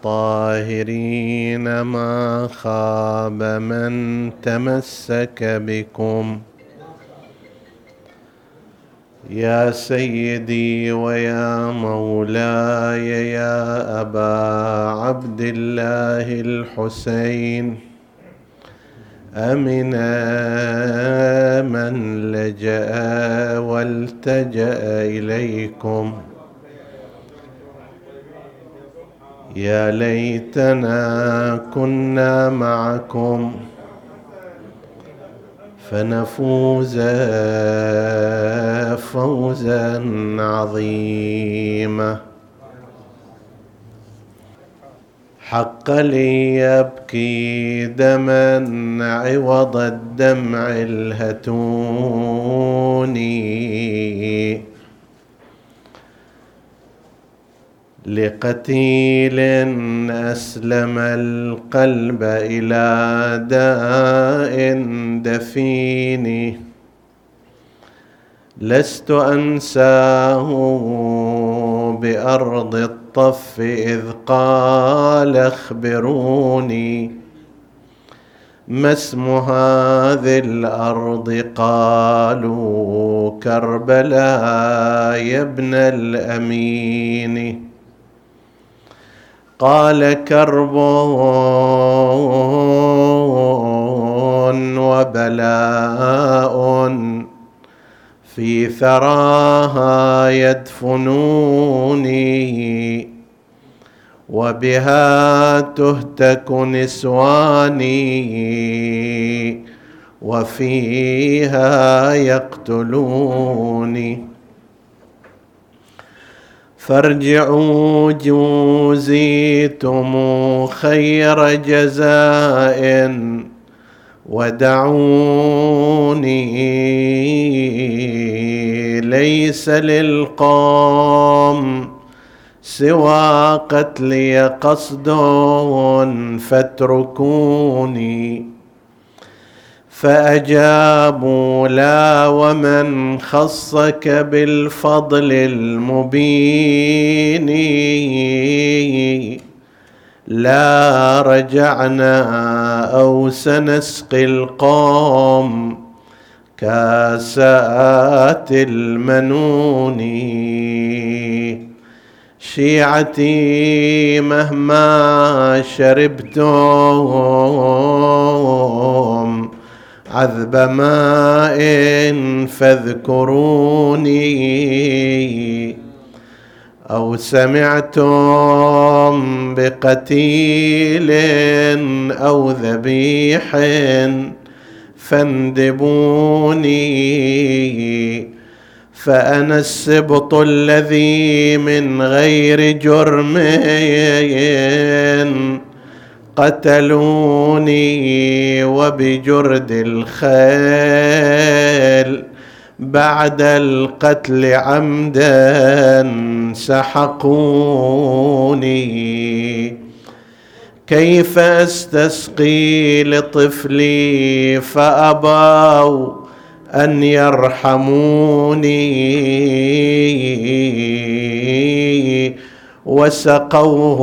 الطاهرين ما خاب من تمسك بكم. يا سيدي ويا مولاي يا أبا عبد الله الحسين أمن من لجأ والتجأ إليكم. يا ليتنا كنا معكم فنفوز فوزا عظيما. حق لي يبكي دما عوض الدمع الهتوني. لقتيل أسلم القلب إلى داء دفين. لست أنساه بأرض الطف إذ قال اخبروني ما اسم هذه الأرض؟ قالوا كربلاء يا ابن الأمين. قال كرب وبلاء في ثراها يدفنوني وبها تهتك نسواني وفيها يقتلوني. فارجعوا جوزيتم خير جزاء ودعوني ليس للقوم سوى قتلي قصد فاتركوني. فأجابوا لا ومن خصك بالفضل المبين. لا رجعنا أو سنسقي القوم كاسات المنون. شيعتي مهما شربتم عذب ماء فاذكروني. أو سمعتم بقتيل أو ذبيح فاندبوني. فأنا السبط الذي من غير جرم. قتلوني وبجرد الخيل. بعد القتل عمدا سحقوني. كيف أستسقي لطفلي فأبوا أن يرحموني؟ وسقوه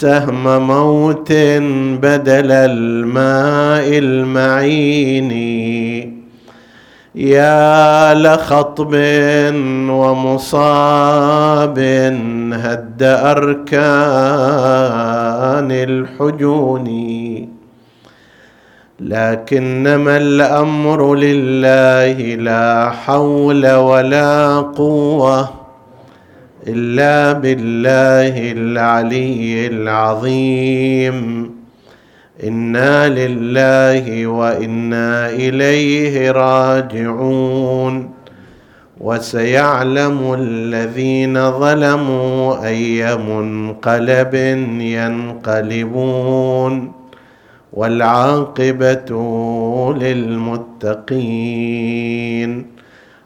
سهم موت بدل الماء المعين. يا لخطب ومصاب هد أركان الحجون. لكنما الأمر لله لا حول ولا قوة. إلا بالله العلي العظيم. إنا لله وإنا إليه راجعون. وسيعلم الذين ظلموا أي منقلب ينقلبون. والعاقبة للمتقين.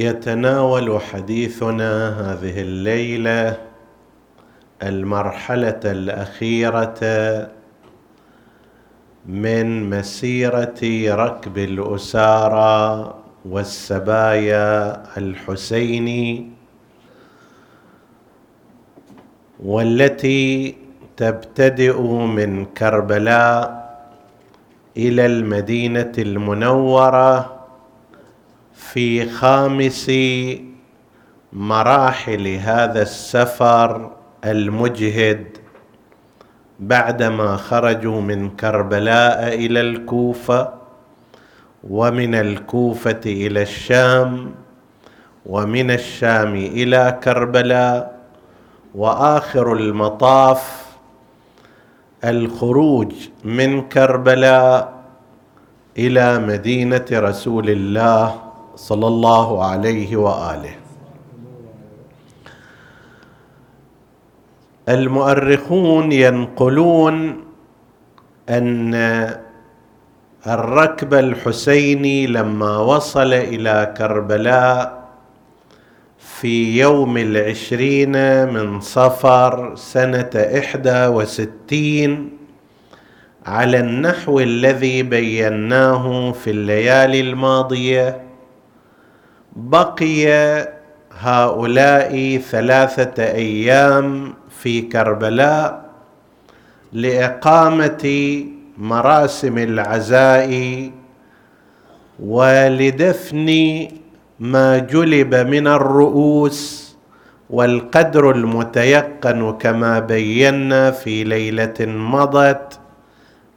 يتناول حديثنا هذه الليلة المرحلة الأخيرة من مسيرة ركب الأسارى والسبايا الحسيني والتي تبتدئ من كربلاء إلى المدينة المنورة في خامس مراحل هذا السفر المجهد بعدما خرجوا من كربلاء إلى الكوفة ومن الكوفة إلى الشام ومن الشام إلى كربلاء وآخر المطاف الخروج من كربلاء إلى مدينة رسول الله صلى الله عليه وآله. المؤرخون ينقلون أن الركب الحسيني لما وصل إلى كربلاء في يوم العشرين من صفر سنة إحدى وستين على النحو الذي بيناه في الليالي الماضية بقي هؤلاء ثلاثة أيام في كربلاء لإقامة مراسم العزاء ولدفن ما جلب من الرؤوس والقدر المتيقن كما بينا في ليلة مضت.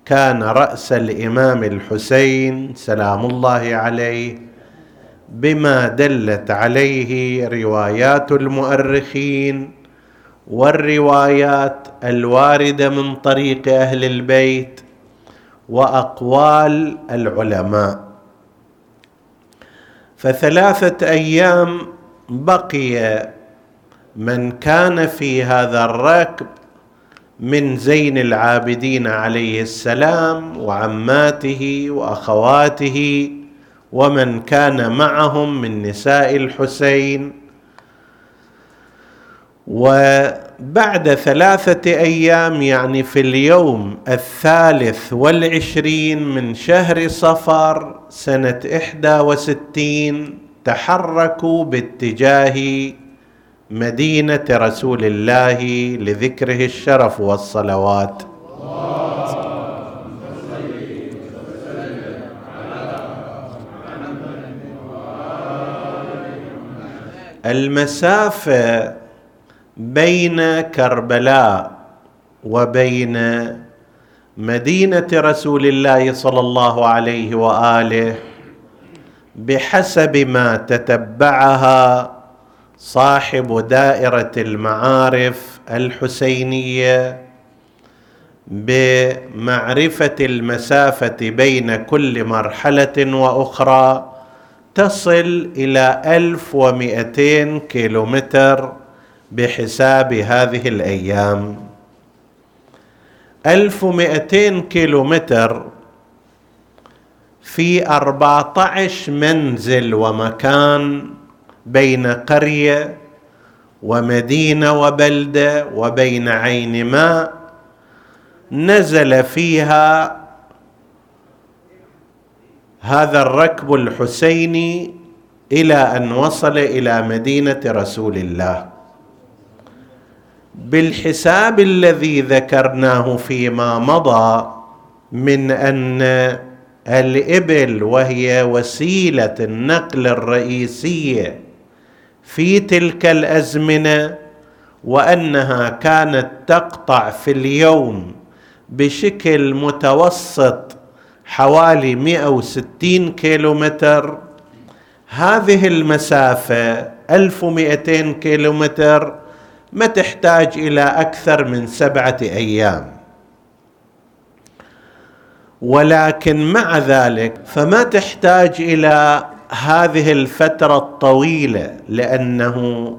كان رأس الإمام الحسين سلام الله عليه بما دلت عليه روايات المؤرخين والروايات الواردة من طريق أهل البيت وأقوال العلماء. فثلاثة أيام بقي من كان في هذا الركب من زين العابدين عليه السلام وعماته وأخواته ومن كان معهم من نساء الحسين. وبعد ثلاثة أيام يعني في اليوم الثالث والعشرين من شهر صفر سنة إحدى وستين تحركوا باتجاه مدينة رسول الله لذكره الشرف والصلوات. المسافة بين كربلاء وبين مدينة رسول الله صلى الله عليه وآله بحسب ما تتبعها صاحب دائرة المعارف الحسينية بمعرفة المسافة بين كل مرحلة وأخرى تصل ألف ومئتين كيلومتر بحساب هذه الأيام. ألف ومئتين كيلو متر في أربعة عشر منزل ومكان بين قرية ومدينة وبلدة وبين عين ماء نزل فيها هذا الركب الحسيني إلى أن وصل إلى مدينة رسول الله. بالحساب الذي ذكرناه فيما مضى من أن الإبل وهي وسيلة النقل الرئيسيه في تلك الأزمنة وأنها كانت تقطع في اليوم بشكل متوسط حوالي 160 كيلومتر. هذه المسافة 1200 كيلومتر ما تحتاج إلى أكثر من سبعة أيام. ولكن مع ذلك فما تحتاج إلى هذه الفترة الطويلة لأنه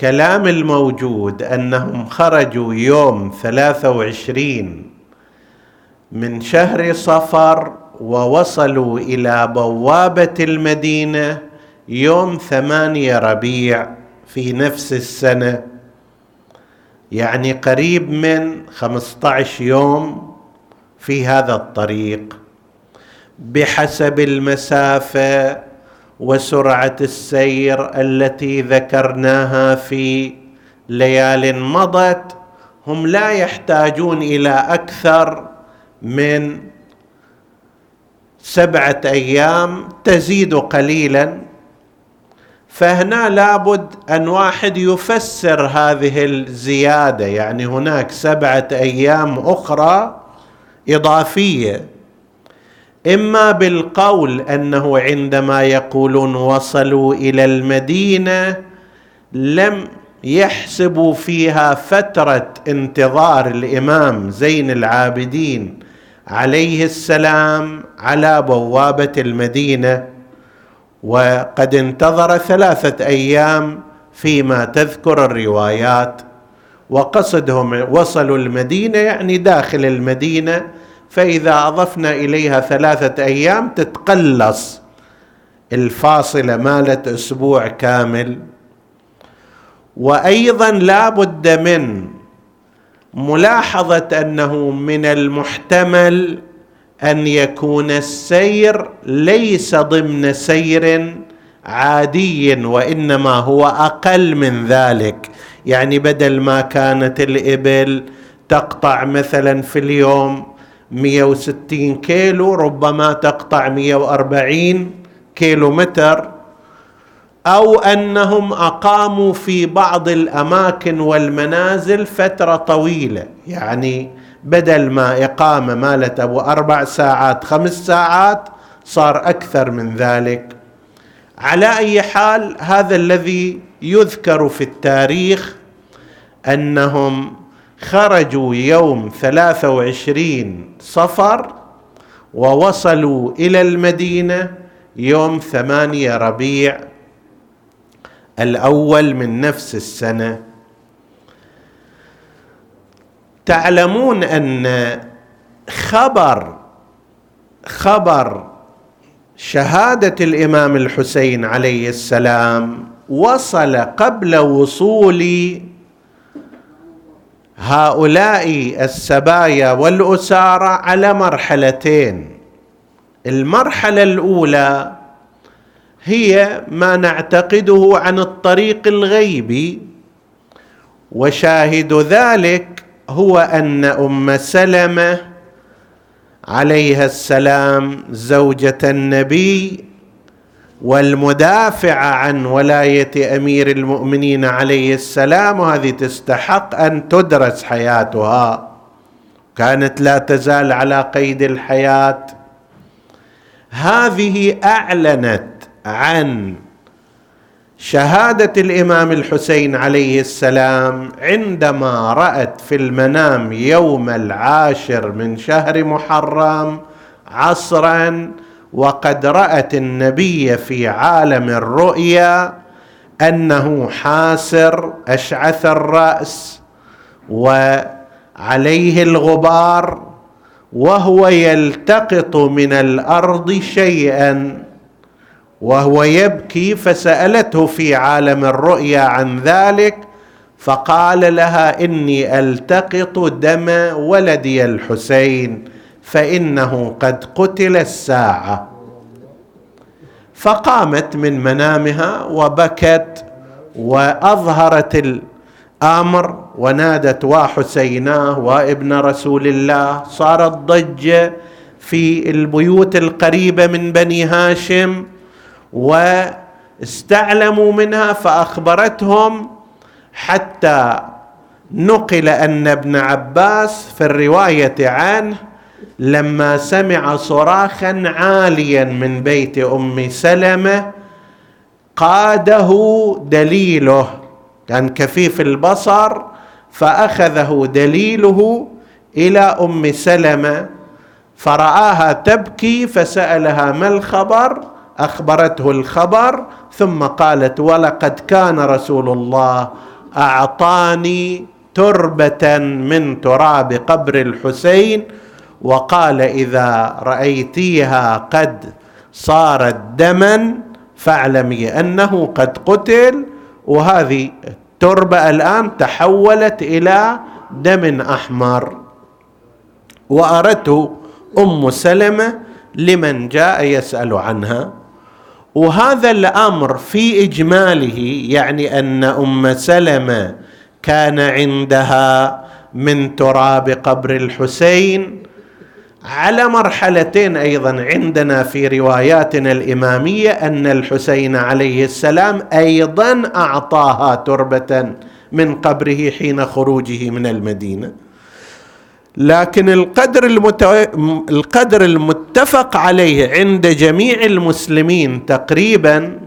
كلام الموجود أنهم خرجوا يوم 23 من شهر صفر ووصلوا إلى بوابة المدينة يوم ثمانية ربيع في نفس السنة. يعني قريب من خمسة عشر يوم في هذا الطريق. بحسب المسافة وسرعة السير التي ذكرناها في ليال مضت هم لا يحتاجون إلى أكثر من سبعة أيام تزيد قليلا. فهنا لابد أن واحد يفسر هذه الزيادة. يعني هناك سبعة أيام أخرى إضافية. إما بالقول أنه عندما يقولون وصلوا إلى المدينة لم يحسبوا فيها فترة انتظار الإمام زين العابدين. عليه السلام على بوابة المدينة وقد انتظر ثلاثة أيام فيما تذكر الروايات وقصدهم وصلوا المدينة يعني داخل المدينة فإذا أضفنا إليها ثلاثة أيام تتقلص الفاصله مالت أسبوع كامل. وأيضا لا بد من ملاحظة أنه من المحتمل أن يكون السير ليس ضمن سير عادي وإنما هو أقل من ذلك. يعني بدل ما كانت الإبل تقطع مثلا في اليوم 160 كيلو ربما تقطع 140 كيلو متر. أو أنهم أقاموا في بعض الأماكن والمنازل فترة طويلة. يعني بدل ما إقامة مالت أبو أربع ساعات خمس ساعات صار أكثر من ذلك. على أي حال هذا الذي يذكر في التاريخ أنهم خرجوا يوم ثلاثة وعشرين صفر ووصلوا إلى المدينة يوم ثمانية ربيع الأول من نفس السنة. تعلمون أن خبر خبر شهادة الإمام الحسين عليه السلام وصل قبل وصول هؤلاء السبايا والأسارى على مرحلتين. المرحلة الأولى هي ما نعتقده عن الطريق الغيبي وشاهد ذلك هو أن أم سلمة عليها السلام زوجة النبي والمدافعه عن ولاية أمير المؤمنين عليه السلام وهذه تستحق أن تدرس حياتها. كانت لا تزال على قيد الحياة. هذه أعلنت عن شهادة الإمام الحسين عليه السلام عندما رأت في المنام يوم العاشر من شهر محرم عصرا وقد رأت النبي في عالم الرؤيا أنه حاسر أشعث الرأس وعليه الغبار وهو يلتقط من الأرض شيئا وهو يبكي فسألته في عالم الرؤيا عن ذلك فقال لها إني ألتقط دم ولدي الحسين فإنه قد قتل الساعة. فقامت من منامها وبكت وأظهرت أمر ونادت وحسيناه وابن رسول الله صارت ضجه في البيوت القريبة من بني هاشم واستعلموا منها فأخبرتهم حتى نقل أن ابن عباس في الرواية عنه لما سمع صراخا عاليا من بيت أم سلمة قاده دليله كان كفيف البصر فأخذه دليله إلى أم سلمة فرآها تبكي فسألها ما الخبر؟ أخبرته الخبر ثم قالت ولقد كان رسول الله أعطاني تربة من تراب قبر الحسين وقال إذا رأيتيها قد صارت دما فاعلمي أنه قد قتل وهذه التربة الآن تحولت إلى دم أحمر. وأردت أم سلمة لمن جاء يسأل عنها. وهذا الأمر في إجماله يعني أن أم سلمة كان عندها من تراب قبر الحسين على مرحلتين أيضا عندنا في رواياتنا الإمامية أن الحسين عليه السلام أيضا أعطاها تربة من قبره حين خروجه من المدينة. لكن القدر المتو... القدر المتفق عليه عند جميع المسلمين تقريبا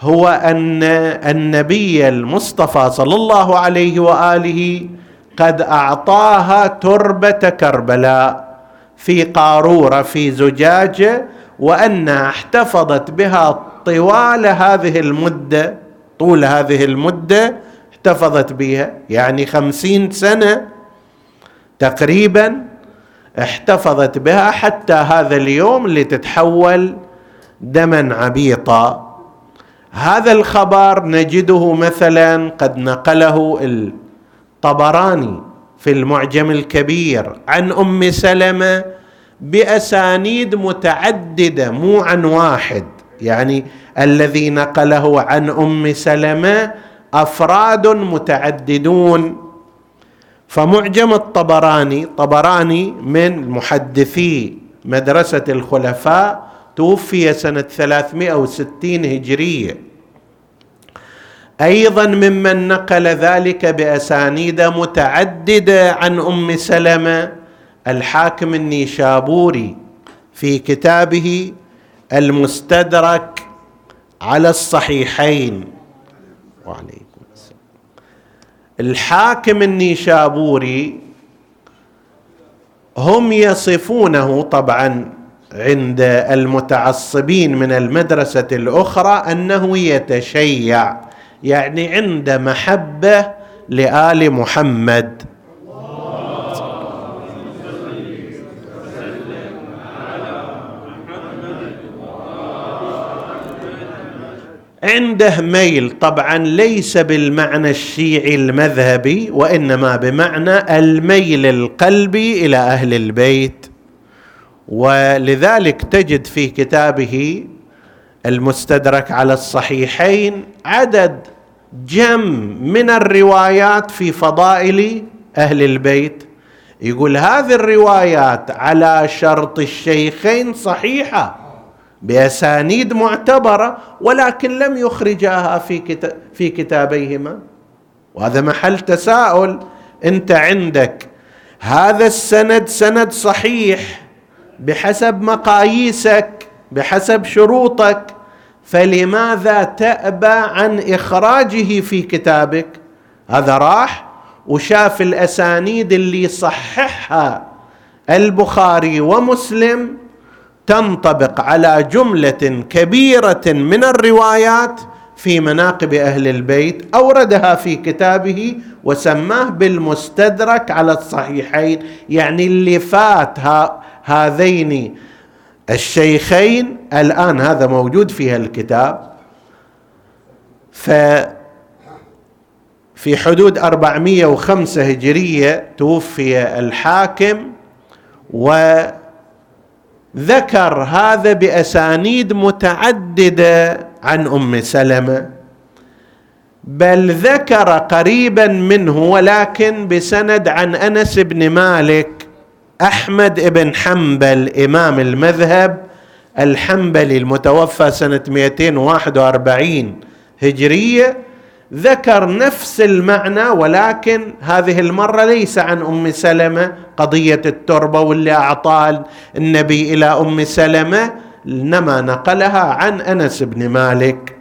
هو ان النبي المصطفى صلى الله عليه وآله قد أعطاها تربة كربلاء في قارورة في زجاجة وانها احتفظت بها طوال هذه المدة طول هذه المدة احتفظت بها يعني خمسين سنة تقريبا احتفظت بها حتى هذا اليوم اللي تتحول دما عبيطا. هذا الخبر نجده مثلا قد نقله الطبراني في المعجم الكبير عن أم سلمة بأسانيد متعددة مو عن واحد يعني الذي نقله عن أم سلمة أفراد متعددون. فمعجم الطبراني طبراني من محدثي مدرسة الخلفاء توفي سنة 360 هجرية. أيضا ممن نقل ذلك بأسانيد متعددة عن أم سلمة الحاكم النيشابوري في كتابه المستدرك على الصحيحين. وعليه الحاكم النيشابوري هم يصفونه طبعا عند المتعصبين من المدرسة الأخرى أنه يتشيع يعني عند محبة لآل محمد. عنده ميل. طبعا ليس بالمعنى الشيعي المذهبي وإنما بمعنى الميل القلبي إلى أهل البيت. ولذلك تجد في كتابه المستدرك على الصحيحين عدد جم من الروايات في فضائل أهل البيت. يقول هذه الروايات على شرط الشيخين صحيحة. بأسانيد معتبرة ولكن لم يخرجاها في في كتابيهما. وهذا محل تساؤل. أنت عندك هذا السند سند صحيح بحسب مقاييسك بحسب شروطك فلماذا تأبى عن إخراجه في كتابك؟ هذا راح وشاف الأسانيد اللي صححها البخاري ومسلم تنطبق على جملة كبيرة من الروايات في مناقب أهل البيت أوردها في كتابه وسماه بالمستدرك على الصحيحين يعني اللي فات هذين الشيخين. الآن هذا موجود في الكتاب. ف في حدود 405 هجرية توفي الحاكم و ذكر هذا بأسانيد متعددة عن أم سلمة بل ذكر قريبا منه ولكن بسند عن أنس بن مالك أحمد بن حنبل إمام المذهب الحنبلي المتوفى سنة 241 هجرية. ذكر نفس المعنى ولكن هذه المرة ليس عن أم سلمة قضية التربة واللي اعطاه النبي إلى أم سلمة إنما نقلها عن أنس بن مالك.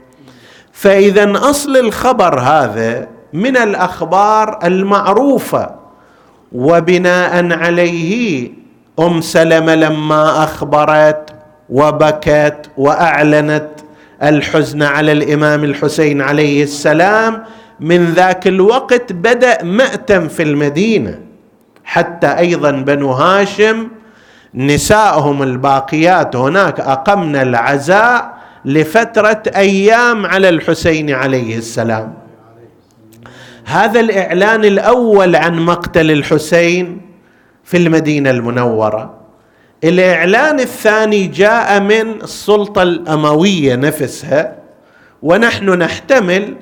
فإذا أصل الخبر هذا من الأخبار المعروفة وبناء عليه أم سلمة لما أخبرت وبكت وأعلنت الحزن على الإمام الحسين عليه السلام. من ذاك الوقت بدأ مأتم في المدينة. حتى أيضا بنو هاشم نسائهم الباقيات. هناك اقمنا العزاء لفترة أيام على الحسين عليه السلام. هذا الإعلان الأول عن مقتل الحسين في المدينة المنورة. الإعلان الثاني جاء من السلطة الأموية نفسها ونحن نحتمل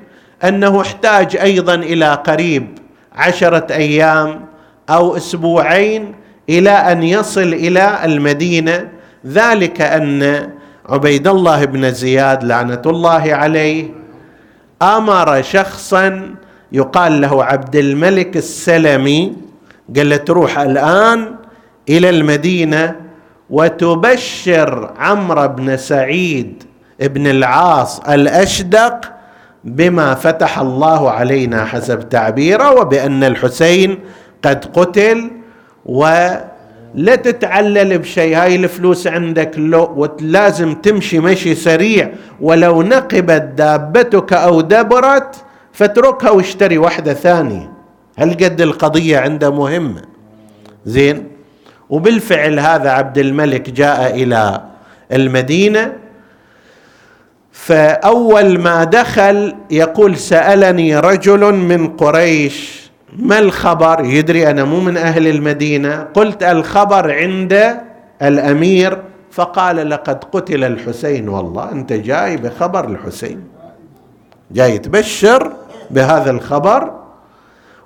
أنه احتاج أيضا إلى قريب عشرة أيام أو أسبوعين إلى أن يصل إلى المدينة. ذلك أن عبيد الله بن زياد لعنة الله عليه آمر شخصا يقال له عبد الملك السلمي قال له تروح الآن إلى المدينة وتبشر عمرو بن سعيد بن العاص الأشدق بما فتح الله علينا حسب تعبيره وبأن الحسين قد قتل ولا تتعلل بشيء. هاي الفلوس عندك لو ولازم تمشي مشي سريع ولو نقبت دابتك أو دبرت فاتركها واشتري واحدة ثانية. هل قد القضية عنده مهمة؟ زين؟ وبالفعل هذا عبد الملك جاء إلى المدينة. فأول ما دخل يقول سألني رجل من قريش ما الخبر؟ يدري أنا مو من أهل المدينة. قلت الخبر عند الأمير. فقال لقد قتل الحسين. والله أنت جاي بخبر الحسين جاي تبشر بهذا الخبر.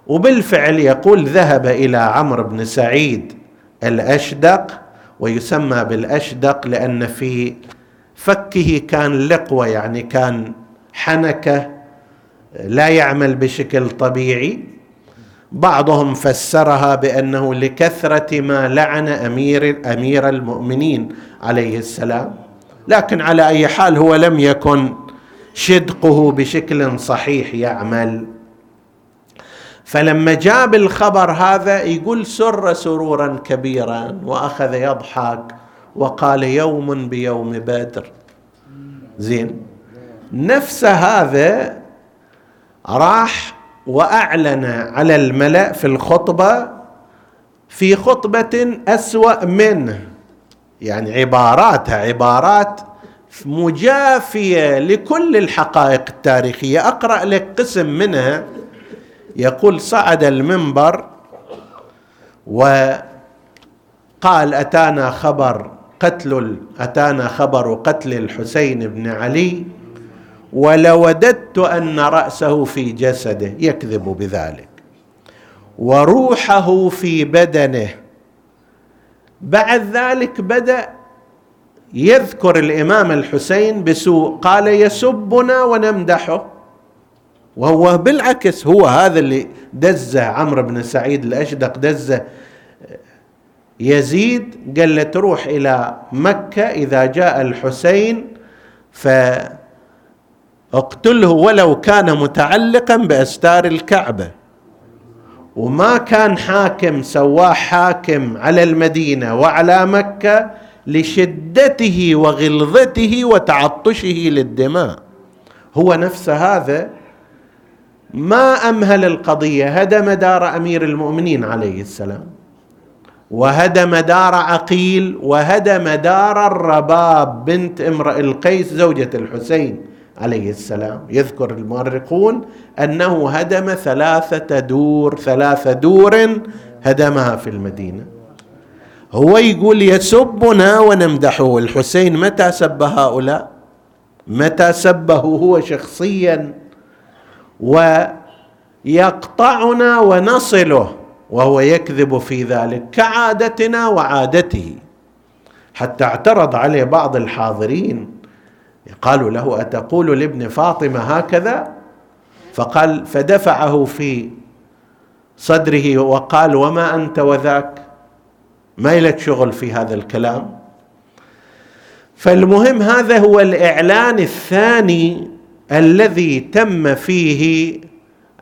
وبالفعل يقول ذهب إلى عمرو بن سعيد. الأشدق ويسمى بالأشدق لأن في فكه كان لقوة يعني كان حنكة لا يعمل بشكل طبيعي. بعضهم فسرها بأنه لكثرة ما لعن أمير أمير المؤمنين عليه السلام. لكن على أي حال هو لم يكن شدقه بشكل صحيح يعمل فلما جاب الخبر هذا يقول سر سرورا كبيرا وأخذ يضحك وقال يوم بيوم بدر. زين. نفس هذا راح وأعلن على الملأ في الخطبة في خطبة أسوأ منه. يعني عباراتها عبارات مجافية لكل الحقائق التاريخية. أقرأ لك قسم منها. يقول صعد المنبر وقال أتانا خبر قتل أتانا خبر قتل الحسين بن علي ولوددت أن رأسه في جسده يكذب بذلك. وروحه في بدنه. بعد ذلك بدأ يذكر الإمام الحسين بسوء قال يسبنا ونمدحه. وهو بالعكس هو هذا اللي دزه عمرو بن سعيد الأشدق دزه يزيد قال له تروح إلى مكة إذا جاء الحسين فاقتله ولو كان متعلقا بأستار الكعبة. وما كان حاكم سواه حاكم على المدينة وعلى مكة لشدته وغلظته وتعطشه للدماء. هو نفس هذا ما أمهل القضية؟ هدم دار أمير المؤمنين عليه السلام. وهدم دار عقيل وهدم دار الرباب بنت امرئ القيس زوجة الحسين عليه السلام. يذكر المؤرخون أنه هدم ثلاثة دور ثلاث دور هدمها في المدينة. هو يقول يسبنا ونمدحه. الحسين متى سب هؤلاء؟ متى سبه هو شخصيا؟ ويقطعنا ونصله وهو يكذب في ذلك كعادتنا وعادته. حتى اعترض عليه بعض الحاضرين قالوا له أتقول لابن فاطمة هكذا؟ فقال فدفعه في صدره وقال وما أنت وذاك؟ ما لك شغل في هذا الكلام؟ فالمهم هذا هو الإعلان الثاني الذي تم فيه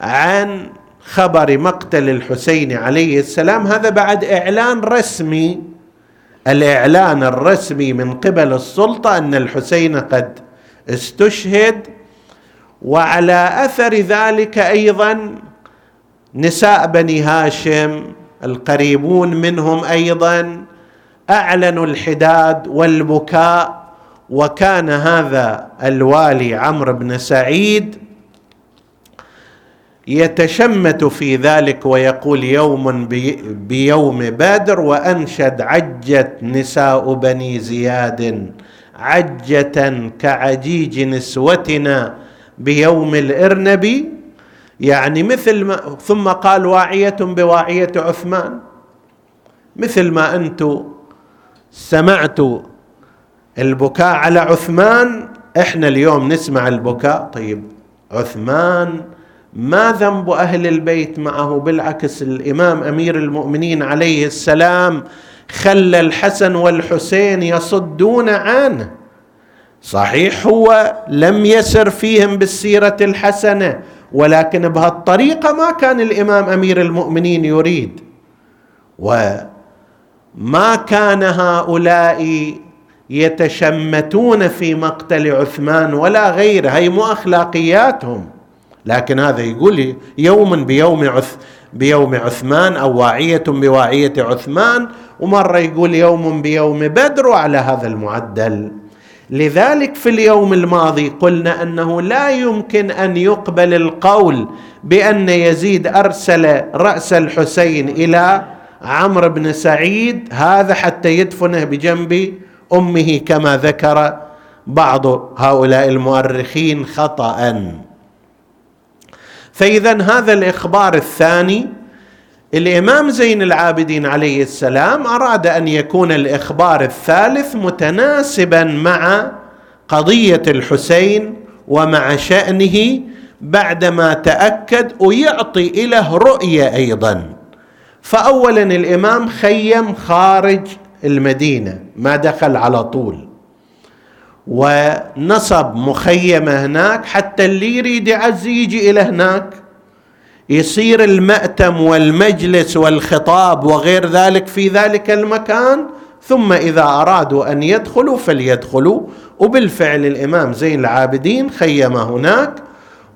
عن خبر مقتل الحسين عليه السلام هذا بعد إعلان رسمي. الإعلان الرسمي من قبل السلطة أن الحسين قد استشهد وعلى أثر ذلك أيضا نساء بني هاشم القريبون منهم أيضا أعلنوا الحداد والبكاء وكان هذا الوالي عمرو بن سعيد يتشمت في ذلك ويقول يوم بيوم بدر وأنشد عجت نساء بني زياد عجة كعجيج نسوتنا بيوم الإرنب يعني مثل ما ثم قال واعية بواعية عثمان مثل ما أنتم سمعتوا البكاء على عثمان إحنا اليوم نسمع البكاء. طيب عثمان ما ذنب أهل البيت معه؟ بالعكس الإمام أمير المؤمنين عليه السلام خلى الحسن والحسين يصدون عنه. صحيح هو لم يسر فيهم بالسيرة الحسنة ولكن بهالطريقة ما كان الإمام أمير المؤمنين يريد. وما كان هؤلاء يتشمتون في مقتل عثمان ولا غيره هي مو أخلاقياتهم. لكن هذا يقول يوم بيوم عث بيوم عثمان أو واعية بواعية عثمان ومرة يقول يوم بيوم بدر وعلى هذا المعدل. لذلك في اليوم الماضي قلنا أنه لا يمكن أن يقبل القول بأن يزيد أرسل رأس الحسين إلى عمرو بن سعيد هذا حتى يدفنه بجنب أمه كما ذكر بعض هؤلاء المؤرخين خطأ. فاذا هذا الإخبار الثاني الإمام زين العابدين عليه السلام أراد أن يكون الإخبار الثالث متناسبا مع قضية الحسين ومع شأنه بعدما تأكد ويعطي له رؤية أيضا. فاولا الإمام خيم خارج المدينة ما دخل على طول. ونصب مخيمة هناك حتى اللي يريد يعز يجي إلى هناك. يصير المأتم والمجلس والخطاب وغير ذلك في ذلك المكان ثم إذا أرادوا أن يدخلوا فليدخلوا. وبالفعل الإمام زين العابدين خيم هناك.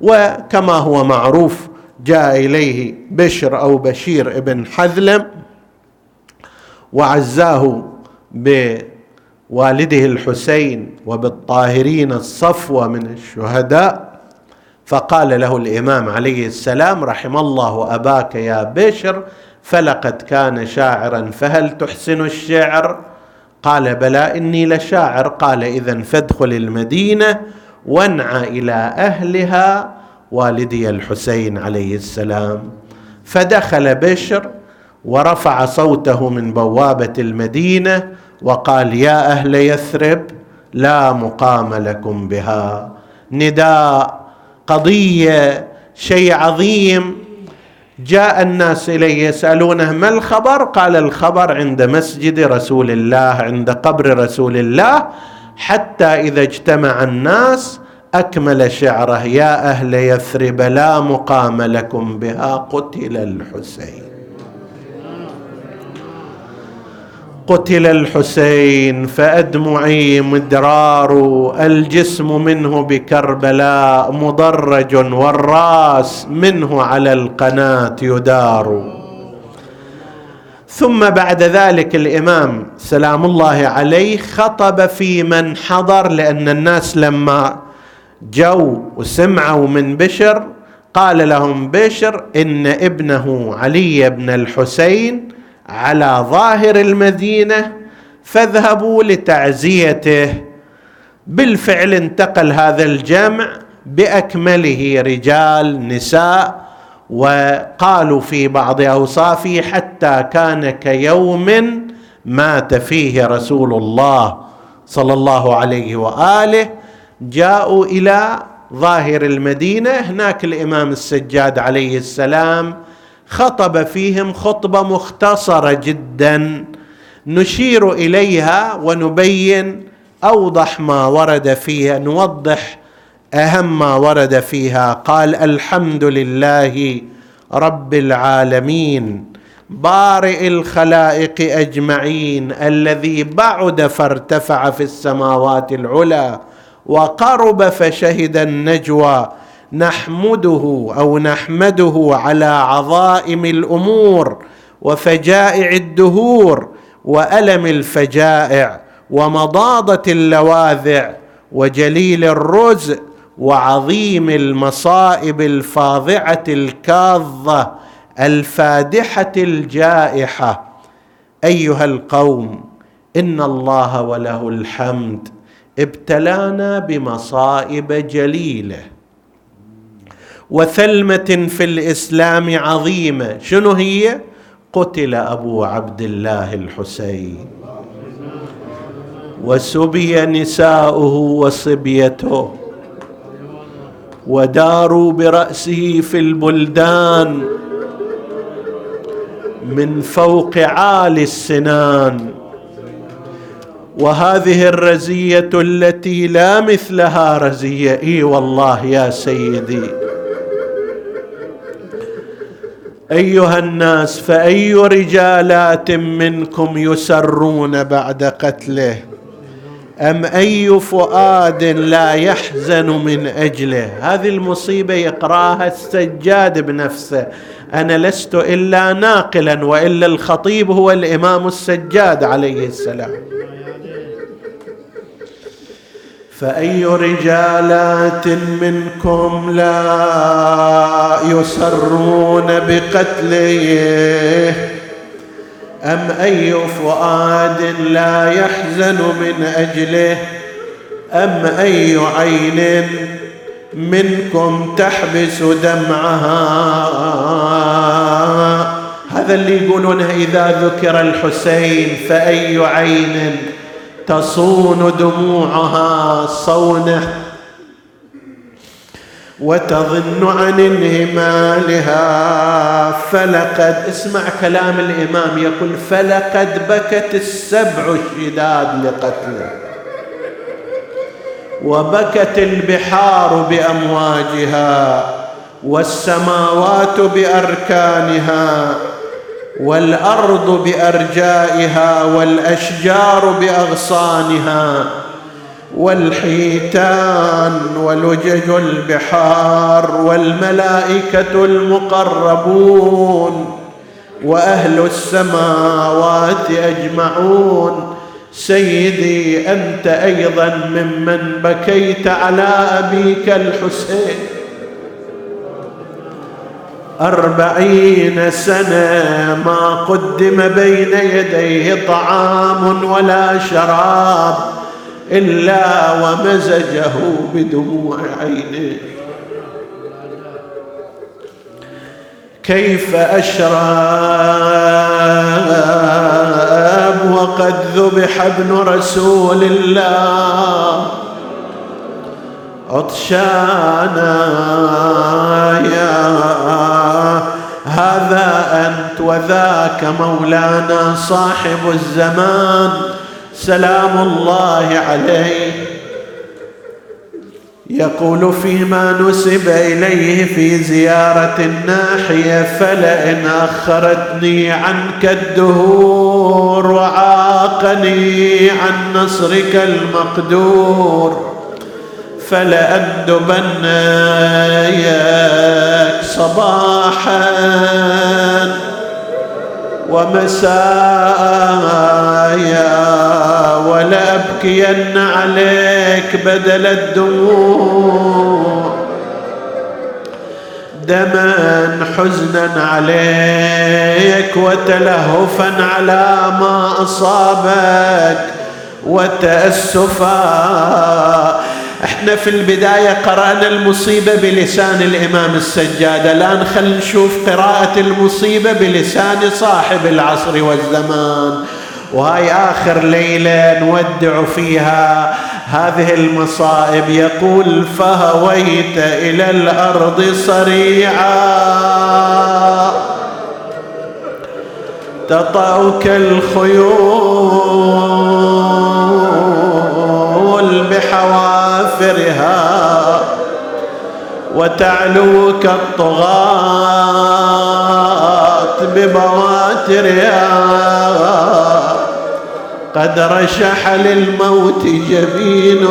وكما هو معروف جاء إليه بشر أو بشير ابن حذلم. وعزاه بوالده الحسين وبالطاهرين الصفوه من الشهداء فقال له الإمام عليه السلام رحم الله أباك يا بشر فلقد كان شاعرا فهل تحسن الشعر؟ قال بلى إني لشاعر قال اذا فادخل المدينة وانعى إلى أهلها والدي الحسين عليه السلام. فدخل بشر ورفع صوته من بوابة المدينة وقال يا أهل يثرب لا مقام لكم بها. نداء قضية شيء عظيم. جاء الناس إليه يسألونه ما الخبر? قال الخبر عند مسجد رسول الله عند قبر رسول الله. حتى إذا اجتمع الناس أكمل شعره يا أهل يثرب لا مقام لكم بها. قتل الحسين. قتل الحسين فأدمعي مدرار الجسم منه بكربلاء مضرج والراس منه على القناة يدار. ثم بعد ذلك الإمام سلام الله عليه خطب في من حضر لأن الناس لما جو وسمعوا من بشر قال لهم بشر إن ابنه علي بن الحسين على ظاهر المدينة فاذهبوا لتعزيته. بالفعل انتقل هذا الجمع بأكمله رجال نساء وقالوا في بعض أوصافه حتى كان كيوم مات فيه رسول الله صلى الله عليه وآله. جاءوا إلى ظاهر المدينة هناك الإمام السجاد عليه السلام خطب فيهم خطبة مختصرة جدا. نشير إليها ونبين أوضح ما ورد فيها نوضح أهم ما ورد فيها. قال الحمد لله رب العالمين بارئ الخلائق أجمعين الذي بعد فارتفع في السماوات العلى وقرب فشهد النجوى نحمده أو نحمده على عظائم الأمور وفجائع الدهور وألم الفجائع ومضاضة اللواذع وجليل الرزء وعظيم المصائب الفاظعه الكاظة الفادحة الجائحة. أيها القوم إن الله وله الحمد. ابتلانا بمصائب جليله. وثلمة في الإسلام عظيمة. شنو هي؟ قتل أبو عبد الله الحسين. وسبي نساؤه وصبيته. وداروا برأسه في البلدان من فوق عالي السنان. وهذه الرزية التي لا مثلها رزية. إي والله يا سيدي. أيها الناس فأي رجالات منكم يسرون بعد قتله؟ أم أي فؤاد لا يحزن من أجله؟ هذه المصيبة يقراها السجاد بنفسه. أنا لست إلا ناقلا وإلا الخطيب هو الإمام السجاد عليه السلام. فأي رجالات منكم لا يسرون بقتله؟ أم أي فؤاد لا يحزن من أجله؟ أم أي عين منكم تحبس دمعها؟ هذا اللي يقولونه إذا ذكر الحسين فأي عين؟ تصون دموعها صونه وتظن عن انهمالها. فلقد اسمع كلام الإمام يقول فلقد بكت السبع الشداد لقتله. وبكت البحار بأمواجها والسماوات بأركانها. والأرض بأرجائها والأشجار بأغصانها والحيتان ولجج البحار والملائكة المقربون وأهل السماوات أجمعون. سيدي أنت أيضا ممن بكيت على أبيك الحسين. أربعين سنة ما قدم بين يديه طعام ولا شراب إلا ومزجه بدموع عينه كيف أشرب وقد ذبح ابن رسول الله؟ عطشانا يا هذا أنت وذاك مولانا صاحب الزمان. سلام الله عليه. يقول فيما نسب إليه في زيارة الناحية فلئن أخرتني عنك الدهور وعاقني عن نصرك المقدور. فلأندبن ياك صباحا ومسايا ولأبكين عليك بدل الدموع. دما حزنا عليك وتلهفا على ما أصابك وتأسفا إحنا في البداية قرأنا المصيبة بلسان الإمام السجاد. الآن خل نشوف قراءة المصيبة بلسان صاحب العصر والزمان. وهاي آخر ليلة نودع فيها هذه المصائب. يقول فهويت إلى الأرض صريعا. تطأك الخيول. بحوافرها وتعلوك الطغاة ببواترها قد رشح للموت جبينك.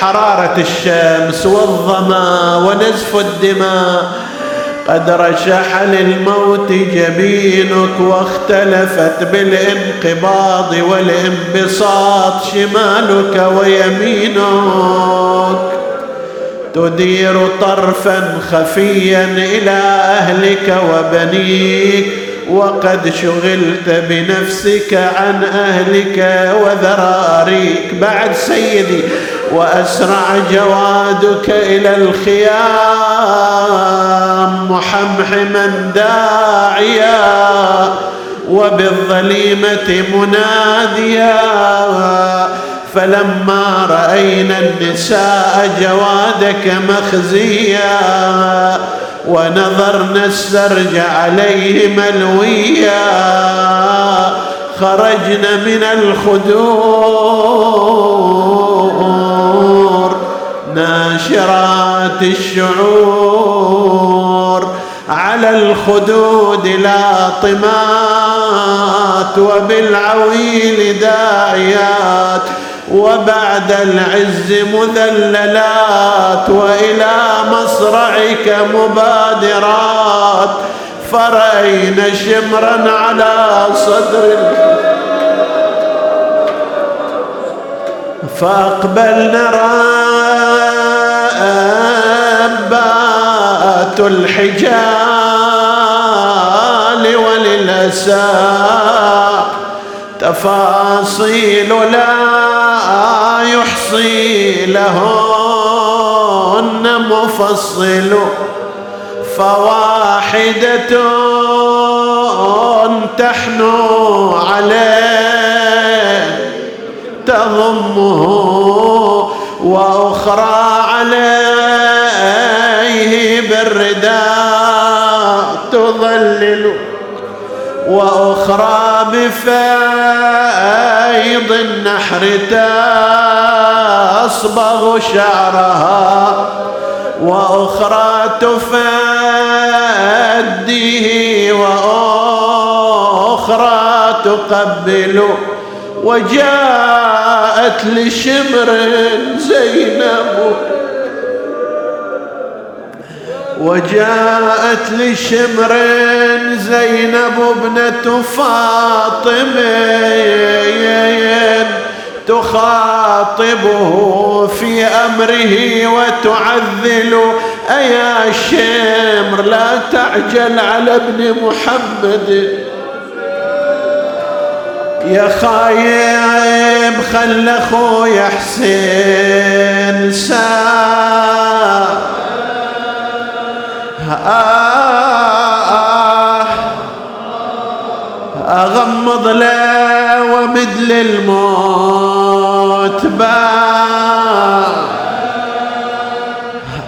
حرارة الشمس والظما ونزف الدماء قد رشح للموت جبينك واختلفت بالانقباض والانبساط شمالك ويمينك. تدير طرفا خفيا إلى أهلك وبنيك وقد شغلت بنفسك عن أهلك وذراريك. بعد سيدي وأسرع جوادك إلى الخيام محمحما داعيا وبالظليمة مناديا. فلما رأينا النساء جوادك مخزيا ونظرنا السرج عليه ملويا خرجنا من الخدور ناشرات الشعور على الخدود لاطمات وبالعويل داعيات وبعد العز مذللات وإلى مصرعك مبادرات فرأينا شمرا على صدر فأقبلنا رأبات الحجال وللأسى تفاصيل لا يحصي لهن مفصل. فواحدة تحنو عليه تضمه وأخرى عليه بالرداء تظلل وأخرى بفيض النحر تصبغ شعرها وأخرى تفديه وأخرى تقبل وجاءت لشمر زينب. وجاءت لشمر زينب ابنة فاطمة تخاطبه في أمره وتعذل. أيا شمر لا تعجل على ابن محمد. يا خايب خل اخويا حسين سار أغمض له ومد للموت با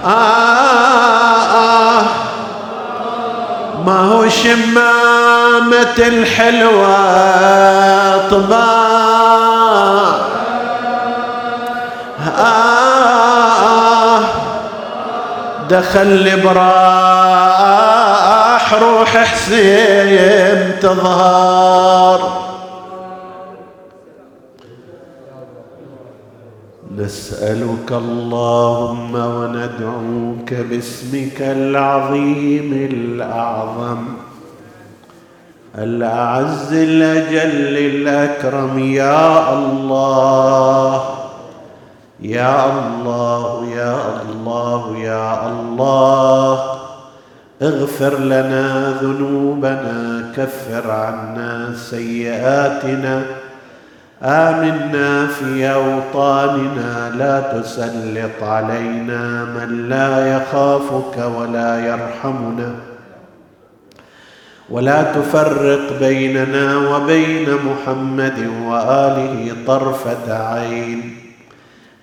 آه ما هو شمامة الحلوة طباع آه. دخل براح روح حسين تظهر. نسألك اللهم وندعوك باسمك العظيم الأعظم الأعز الأجل الأكرم. يا الله يا الله يا الله يا الله اغفر لنا ذنوبنا كفر عنا سيئاتنا. آمنا في أوطاننا لا تسلط علينا من لا يخافك ولا يرحمنا. ولا تفرق بيننا وبين محمد وآله طرفة عين.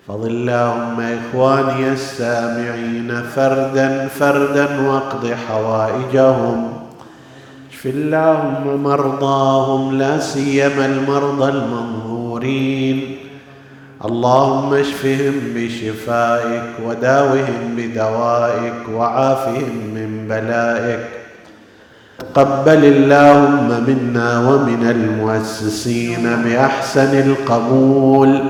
فضل اللهم إخواني السامعين فردا فردا واقض حوائجهم. اشف اللهم مرضاهم لا سيما المرضى المنظورين. اللهم اشفهم بشفائك وداوهم بدوائك وعافهم من بلائك. قبل اللهم منا ومن المؤسسين بأحسن القبول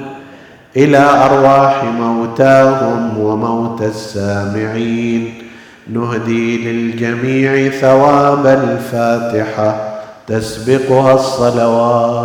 إلى أرواح موتاهم وموتى السامعين. نهدي للجميع ثواب الفاتحة تسبقها الصلوات.